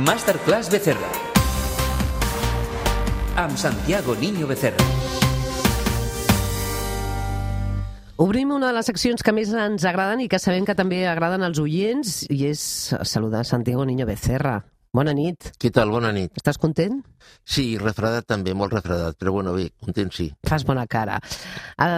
Masterclass Becerra. Amb Santiago Niño Becerra. Obrim una de les seccions que més ens agraden i que sabem que també agraden als oients i és saludar Santiago Niño Becerra. Bona nit. Què tal? Bona nit. Estàs content? Sí, refredat també, molt refredat, però bueno, bé, content sí. Fas bona cara.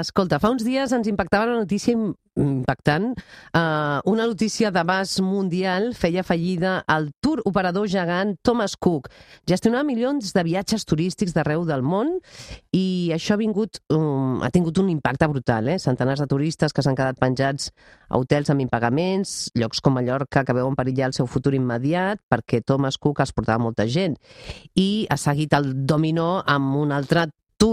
Escolta, fa uns dies ens impactava la notícia impactant. Uh, una notícia d'abast mundial feia fallida al tour operador gegant Thomas Cook. Gestionava milions de viatges turístics d'arreu del món i això ha, vingut, um, ha tingut un impacte brutal. Eh? Centenars de turistes que s'han quedat penjats a hotels amb impagaments, llocs com Mallorca que veuen perillar el seu futur immediat perquè Thomas Cook es portava molta gent. I ha seguit el dominó amb un altre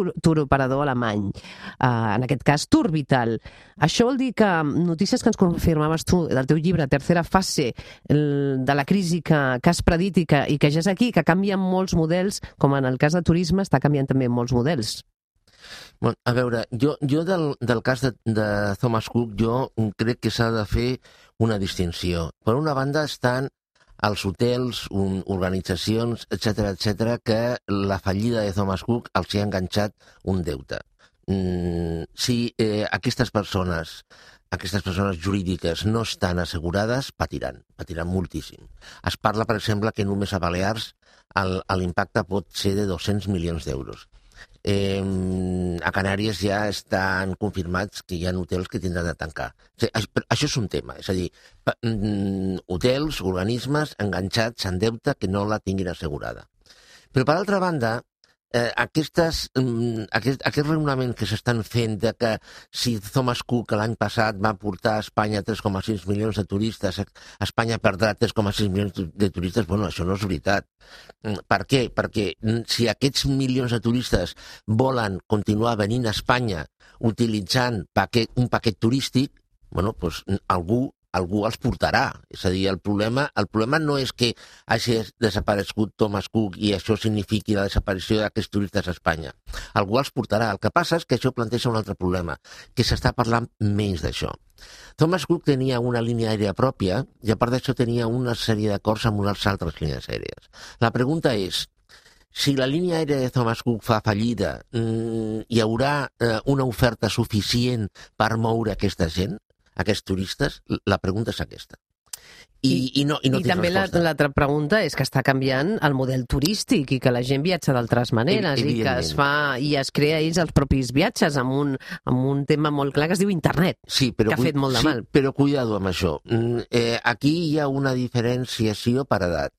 tour, tour operador alemany, uh, en aquest cas Tour Vital. Això vol dir que notícies que ens confirmaves tu del teu llibre, Tercera fase, de la crisi que, que has predit i que, i que ja és aquí, que canvien molts models, com en el cas de turisme està canviant també molts models. Bueno, a veure, jo, jo del, del cas de, de Thomas Cook, jo crec que s'ha de fer una distinció. Per una banda estan els hotels, un, organitzacions, etc etc que la fallida de Thomas Cook els hi ha enganxat un deute. Mm, si eh, aquestes persones aquestes persones jurídiques no estan assegurades, patiran, patiran moltíssim. Es parla, per exemple, que només a Balears l'impacte pot ser de 200 milions d'euros. Eh, a Canàries ja estan confirmats que hi ha hotels que tindran de tancar. O sigui, això és un tema, és a dir, mm, hotels, organismes enganxats en deute que no la tinguin assegurada. Però, per altra banda, eh, aquestes, mm, aquest, aquest raonament que s'estan fent de que si Thomas Cook l'any passat va portar a Espanya 3,6 milions de turistes, Espanya perdrà 3,6 milions de turistes, bueno, això no és veritat. Mm, per què? Perquè mm, si aquests milions de turistes volen continuar venint a Espanya utilitzant paquet, un paquet turístic, bueno, doncs algú algú els portarà. És a dir, el problema, el problema no és que hagi desaparegut Thomas Cook i això signifiqui la desaparició d'aquests turistes a Espanya. Algú els portarà. El que passa és que això planteja un altre problema, que s'està parlant menys d'això. Thomas Cook tenia una línia aèria pròpia i a part d'això tenia una sèrie d'acords amb unes altres línies aèries. La pregunta és, si la línia aèria de Thomas Cook fa fallida, mm, hi haurà eh, una oferta suficient per moure aquesta gent? Aquests turistes? La pregunta és aquesta. I, I, no, i, no I també l'altra la, pregunta és que està canviant el model turístic i que la gent viatja d'altres maneres i que es fa i es crea ells els propis viatges amb un, amb un tema molt clar que es diu internet, sí, però, que ha fet molt de sí, mal. però cuidado amb això. Mm, eh, aquí hi ha una diferenciació per edat.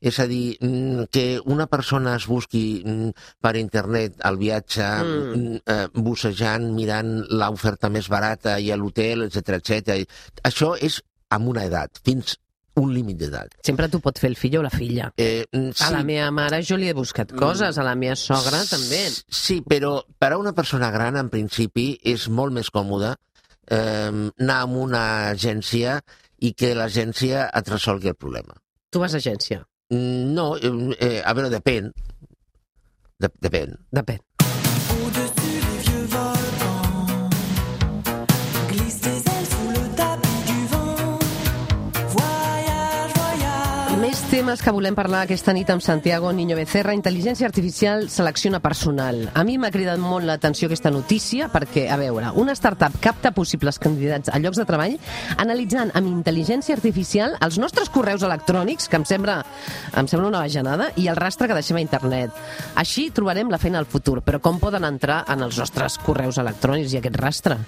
És a dir, mm, que una persona es busqui mm, per internet el viatge, mm. eh, bussejant, mirant l'oferta més barata i a l'hotel, etc etc. Això és amb una edat, fins un límit d'edat. Sempre t'ho pot fer el fill o la filla. Eh, sí. A la meva mare jo li he buscat coses, a la meva sogra també. Sí, però per a una persona gran, en principi, és molt més còmode eh, anar a una agència i que l'agència et resolgui el problema. Tu vas a agència? No, eh, a veure, depèn. De, depèn. Depèn. Temes que volem parlar aquesta nit amb Santiago Niño Becerra. Intel·ligència artificial selecciona personal. A mi m'ha cridat molt l'atenció aquesta notícia perquè, a veure, una startup capta possibles candidats a llocs de treball analitzant amb intel·ligència artificial els nostres correus electrònics, que em sembla, em sembla una bajanada, i el rastre que deixem a internet. Així trobarem la feina al futur, però com poden entrar en els nostres correus electrònics i aquest rastre?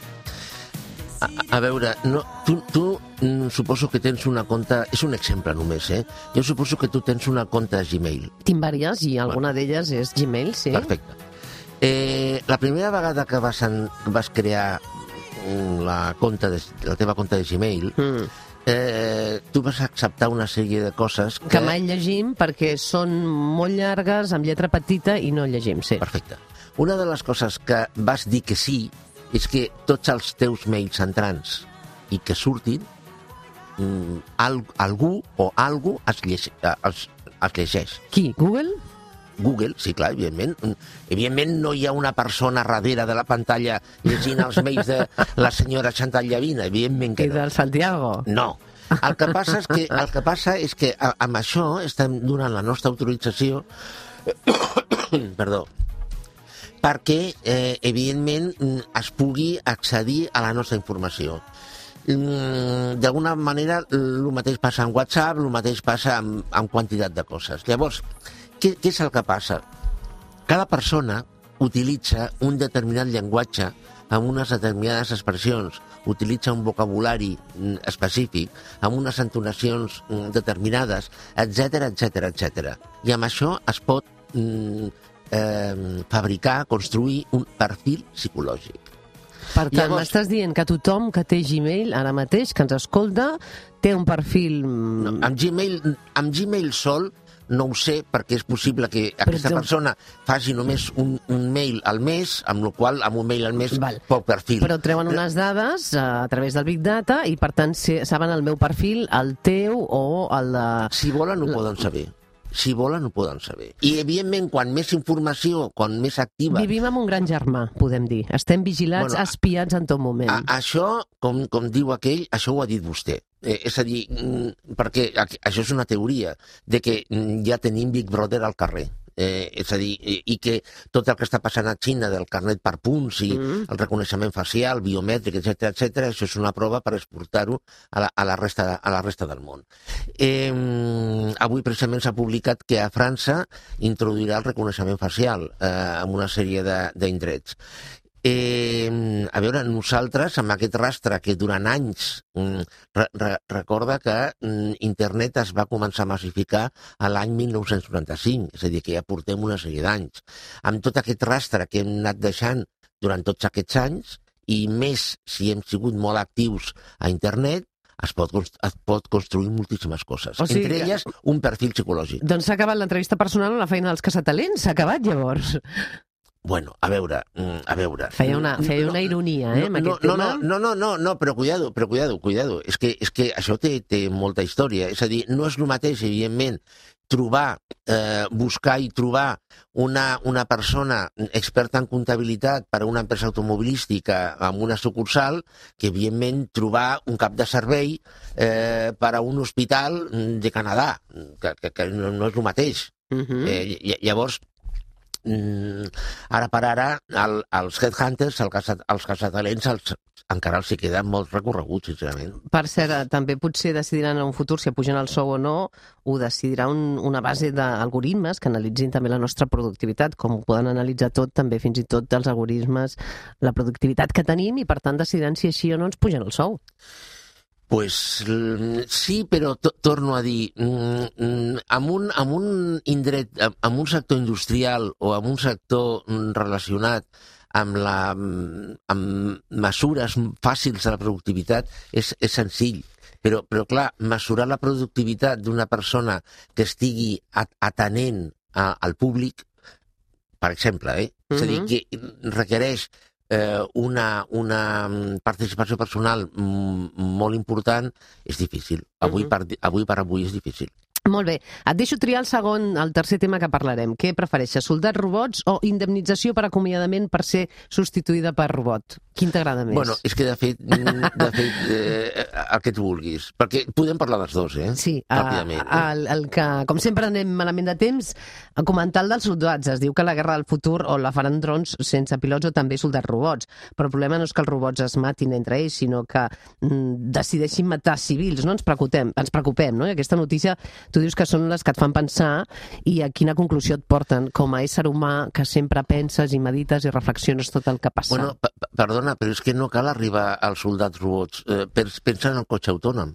A, a veure, no, tu, tu mm, suposo que tens una compte... És un exemple només, eh? Jo suposo que tu tens una compte Gmail. Tinc diverses i alguna bueno. d'elles és Gmail, sí. Perfecte. Eh, la primera vegada que vas, en, vas crear mm, la, compte de, la teva compte de Gmail, mm. eh, tu vas acceptar una sèrie de coses que... Que mai llegim perquè són molt llargues, amb lletra petita, i no llegim, sí. Perfecte. Una de les coses que vas dir que sí és que tots els teus mails entrants i que surtin, mm, al, algú o algú es, llege, es, es llegeix. Qui? Google? Google, sí, clar, evidentment. Evidentment no hi ha una persona darrere de la pantalla llegint els mails de la senyora Chantal Llavina, evidentment que I no. del Santiago? No. El que passa és que, el que, passa és que amb això estem donant la nostra autorització perdó, perquè, eh, evidentment, mm, es pugui accedir a la nostra informació. Mm, D'alguna manera, el mateix passa amb WhatsApp, el mateix passa amb, amb quantitat de coses. Llavors, què, què és el que passa? Cada persona utilitza un determinat llenguatge amb unes determinades expressions, utilitza un vocabulari mm, específic, amb unes entonacions determinades, etc etc etc. I amb això es pot eh, fabricar, construir un perfil psicològic. Per tant, Llavors- m'estàs dient que tothom que té Gmail ara mateix, que ens escolta, té un perfil... No, amb, Gmail, amb Gmail sol no ho sé perquè és possible que aquesta exemple- persona faci només un, un mail al mes, amb la qual amb un mail al mes Val. poc perfil. Però treuen unes dades eh, a través del Big Data i, per tant, saben el meu perfil, el teu o el de... Si volen, ho poden saber. Si volen, ho poden saber. I, evidentment, quan més informació, quan més activa... Vivim amb un gran germà, podem dir. Estem vigilats, Bueno, espiats en tot moment. A, això, com, com diu aquell, això ho ha dit vostè. Eh, és a dir, mm, perquè això és una teoria, de que mm, ja tenim Big Brother al carrer. Eh, és a dir, i, i que tot el que està passant a Xina del carnet per punts i Mm. el reconeixement facial, biomètric, etc etc, això és una prova per exportar-ho a, la, a, la resta, a la resta del món. Eh, avui precisament s'ha publicat que a França introduirà el reconeixement facial eh, en una sèrie de- d'indrets. Eh, a veure, nosaltres, amb aquest rastre que durant anys, mm, re, re, recorda que mm, internet es va començar a massificar a l'any 1995, és a dir, que ja portem una sèrie d'anys. Amb tot aquest rastre que hem anat deixant durant tots aquests anys, i més si hem sigut molt actius a internet, es pot, es pot construir moltíssimes coses. O sigui Entre elles, un perfil psicològic. Doncs s'ha acabat l'entrevista personal a la feina dels caçatalents. S'ha acabat, llavors. Bueno, a veure, mm, a veure... Feia una, feia una ironia, eh, amb no, aquest no, tema. no, no, no, no, però cuidado, però cuidado, cuidado. És que, és que això té, té molta història. És a dir, no és el mateix, evidentment, trobar, eh, buscar i trobar una, una persona experta en comptabilitat per a una empresa automobilística amb una sucursal que, evidentment, trobar un cap de servei eh, per a un hospital de Canadà, que, que, que no, no és el mateix. Mhm. Eh, ll- llavors, mm, ara per ara, el, els headhunters, el caça, els caçatalents, els, encara els hi queden molt recorreguts, sincerament. Per cert, eh, també potser decidiran en un futur si pugen el sou o no, ho decidirà un, una base d'algoritmes que analitzin també la nostra productivitat, com ho poden analitzar tot, també fins i tot els algoritmes, la productivitat que tenim, i per tant decidiran si així o no ens pugen el sou. Pues mm, sí, però to torno a dir, mm, mm, amb, un, amb un indret, amb, un sector industrial o amb un sector mm, relacionat amb, la, mm, amb mesures fàcils de la productivitat és, és senzill. Però, però, clar, mesurar la productivitat d'una persona que estigui at atenent a, al públic, per exemple, eh? és a dir, Mhm. que requereix eh, una, una mm, participació personal mm, molt important, és difícil. Avui, Mhm. per, avui per avui és difícil. Molt bé. Et deixo triar el segon, el tercer tema que parlarem. Què prefereixes, soldats robots o indemnització per acomiadament per ser substituïda per robot? Quin t'agrada més? Bueno, és que de fet, mm, de fet eh, el que tu vulguis. Perquè podem parlar dels dos, eh? Sí, Ràpidament. a, el, el que, com sempre anem malament de temps, a comentar el dels soldats. Es diu que la guerra del futur o la faran drons sense pilots o també soldats robots. Però el problema no és que els robots es matin entre ells, sinó que mm, decideixin matar civils. No ens preocupem, ens preocupem, no? I aquesta notícia, tu dius que són les que et fan pensar i a quina conclusió et porten com a ésser humà que sempre penses i medites i reflexiones tot el que passa. Bueno, pe- pe- perdona, però és que no cal arribar als soldats robots. Eh, pens- pensa en el cotxe autònom.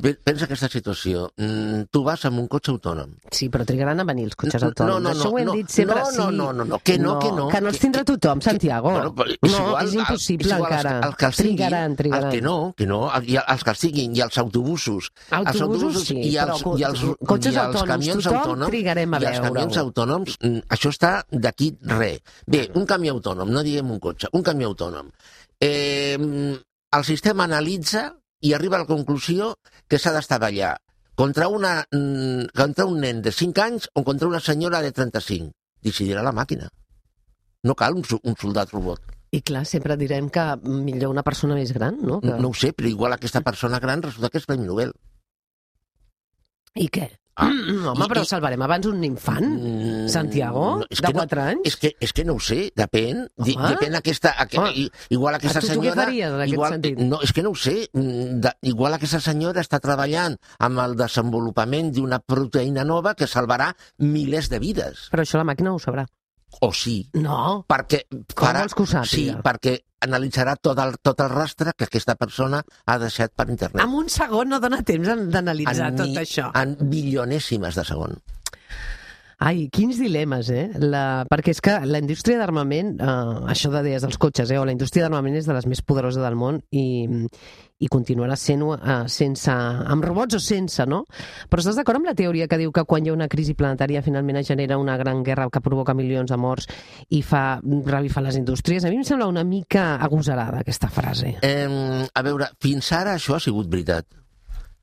Pe- Pensa aquesta situació. Mm, tu vas amb un cotxe autònom. Sí, però trigaran a venir els cotxes No, autònoms. no, no, Això ho hem no, dit sempre. no, no, sí. no, no, no, que no, que no, Que no els que- tindrà tothom, Santiago. Bueno, però és no, igual, és el- impossible és igual, encara. Els, que- els que els trigaran, tinguin, trigaran. Els que no, que no, el- i els que els tinguin, i els autobusos. els Autobusos sí, i els, però i els, cotxes i els autònoms, camions autònoms, trigarem a i els camions autònoms, mm, això està d'aquí res. Bé, un camió autònom, no diguem un cotxe, un camió autònom. Eh, el sistema analitza i arriba a la conclusió que s'ha d'estavellar contra, una, mm, contra un nen de 5 anys o contra una senyora de 35. Decidirà la màquina. No cal un, un soldat robot. I clar, sempre direm que millor una persona més gran, no? Que... No ho sé, però igual aquesta persona gran resulta que és Premi Nobel. I què? Ah, Mm, home, i- però i- salvarem abans un infant? Mm, Santiago? no, de que no- 4 anys? És que, és que no ho sé, depèn. Di, Home. depèn aquesta, aqu Home. i- igual aquesta A tu- tu què senyora... faries en igual, sentit? No, és que no ho sé. Mm, De, igual aquesta senyora està treballant amb el desenvolupament d'una proteïna nova que salvarà milers de vides. Però això la màquina ho sabrà. O sí, No. perquè... Com vols que ho sàpiga? Sí, perquè analitzarà tot el, tot el rastre que aquesta persona ha deixat per internet. En un segon no dona temps d'analitzar tot mi- això. En bilionèsimes de segon. Ai, quins dilemes, eh? La... Perquè és que la indústria d'armament, eh, això de deies dels cotxes, eh? o la indústria d'armament és de les més poderoses del món i, i continuarà sent-ho eh, sense, amb robots o sense, no? Però estàs d'acord amb la teoria que diu que quan hi ha una crisi planetària finalment es genera una gran guerra que provoca milions de morts i fa revifar les indústries? A mi em sembla una mica agosarada aquesta frase. Eh, a veure, fins ara això ha sigut veritat.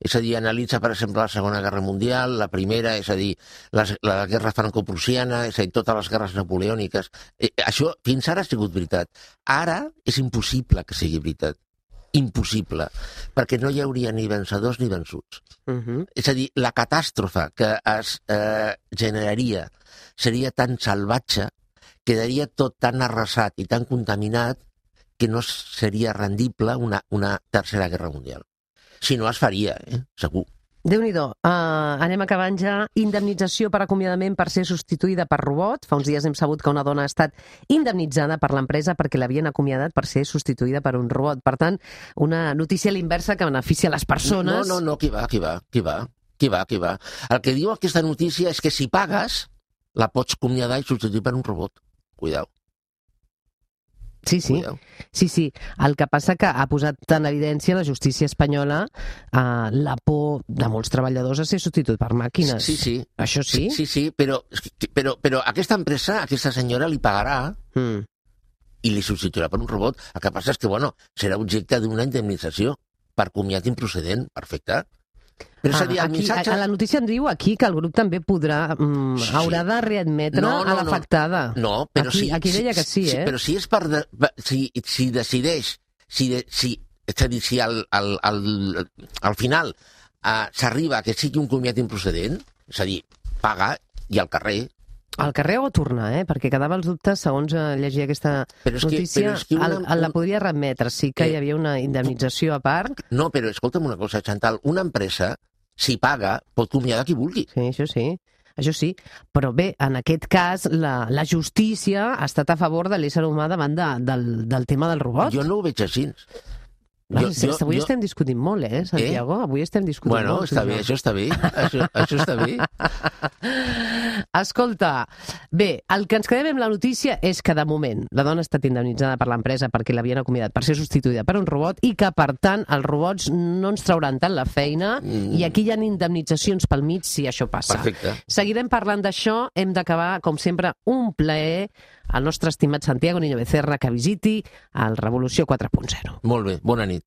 És a dir, analitza, per exemple, la Segona Guerra Mundial, la Primera, és a dir, la, la Guerra Franco-Prussiana, és a dir, totes les guerres napoleòniques. Eh, això fins ara ha sigut veritat. Ara és impossible que sigui veritat. Impossible. Perquè no hi hauria ni vencedors ni vençuts. Uh -huh. És a dir, la catàstrofe que es eh, generaria seria tan salvatge, quedaria tot tan arrasat i tan contaminat que no seria rendible una, una tercera guerra mundial. Si no es faria, eh? segur. Déu-n'hi-do. Uh, anem acabant ja. Indemnització per acomiadament per ser substituïda per robot. Fa uns dies hem sabut que una dona ha estat indemnitzada per l'empresa perquè l'havien acomiadat per ser substituïda per un robot. Per tant, una notícia a l'inversa que beneficia les persones. No, no, no, qui va, qui va, qui va, qui va, qui va. El que diu aquesta notícia és que si pagues, la pots acomiadar i substituir per un robot. Cuidao, Sí, sí, sí, sí. El que passa que ha posat en evidència la justícia espanyola uh, la por de molts treballadors a ser substituït per màquines. Sí, sí. Això sí? Sí, sí, però, però, però aquesta empresa, aquesta senyora li pagarà Mm. i li substituirà per un robot. El que passa és que, bueno, serà objecte d'una indemnització per comiat improcedent. Perfecte. Però és a dir, el Ah, aquí, missatge... a, a la notícia en diu aquí que el grup també podrà, mm, Sí. haurà de readmetre No, no, a no. l'afectada. No, però Aquí- si... aquí deia que sí, eh? Però si és per... De, si, si decideix... Si, de, si, és a dir, si al, al, al, al final uh, s'arriba que sigui un comiat improcedent, és a dir, paga i al carrer... Al carrer o a tornar, eh? Perquè quedava els dubtes, segons eh, llegia aquesta Però és que, notícia, però és que una, el, el la podria readmetre. Sí que Eh. hi havia una indemnització a part. No, però escolta'm una cosa, Chantal, una empresa, si paga, pot comiadar qui vulgui. Sí, això sí. Això sí, però bé, en aquest cas la, la justícia ha estat a favor de l'ésser humà davant de, del, del tema del robot. Jo no ho veig així. Clar, jo- jo- avui jo- estem discutint molt, eh, Santiago? Avui estem discutint Bueno, molt. està tu i bé, això està bé. Això, això està bé. Escolta, bé, el que ens quedem amb la notícia és que de moment la dona ha estat indemnitzada per l'empresa perquè l'havien acomiadat per ser substituïda per un robot i que, per tant, els robots no ens trauran tant la feina Mm. i aquí hi ha indemnitzacions pel mig si això passa. Perfecte. Seguirem parlant d'això. Hem d'acabar, com sempre, un plaer al nostre estimat Santiago Niño Becerra que visiti el Revolució 4.0. Molt bé, bona nit.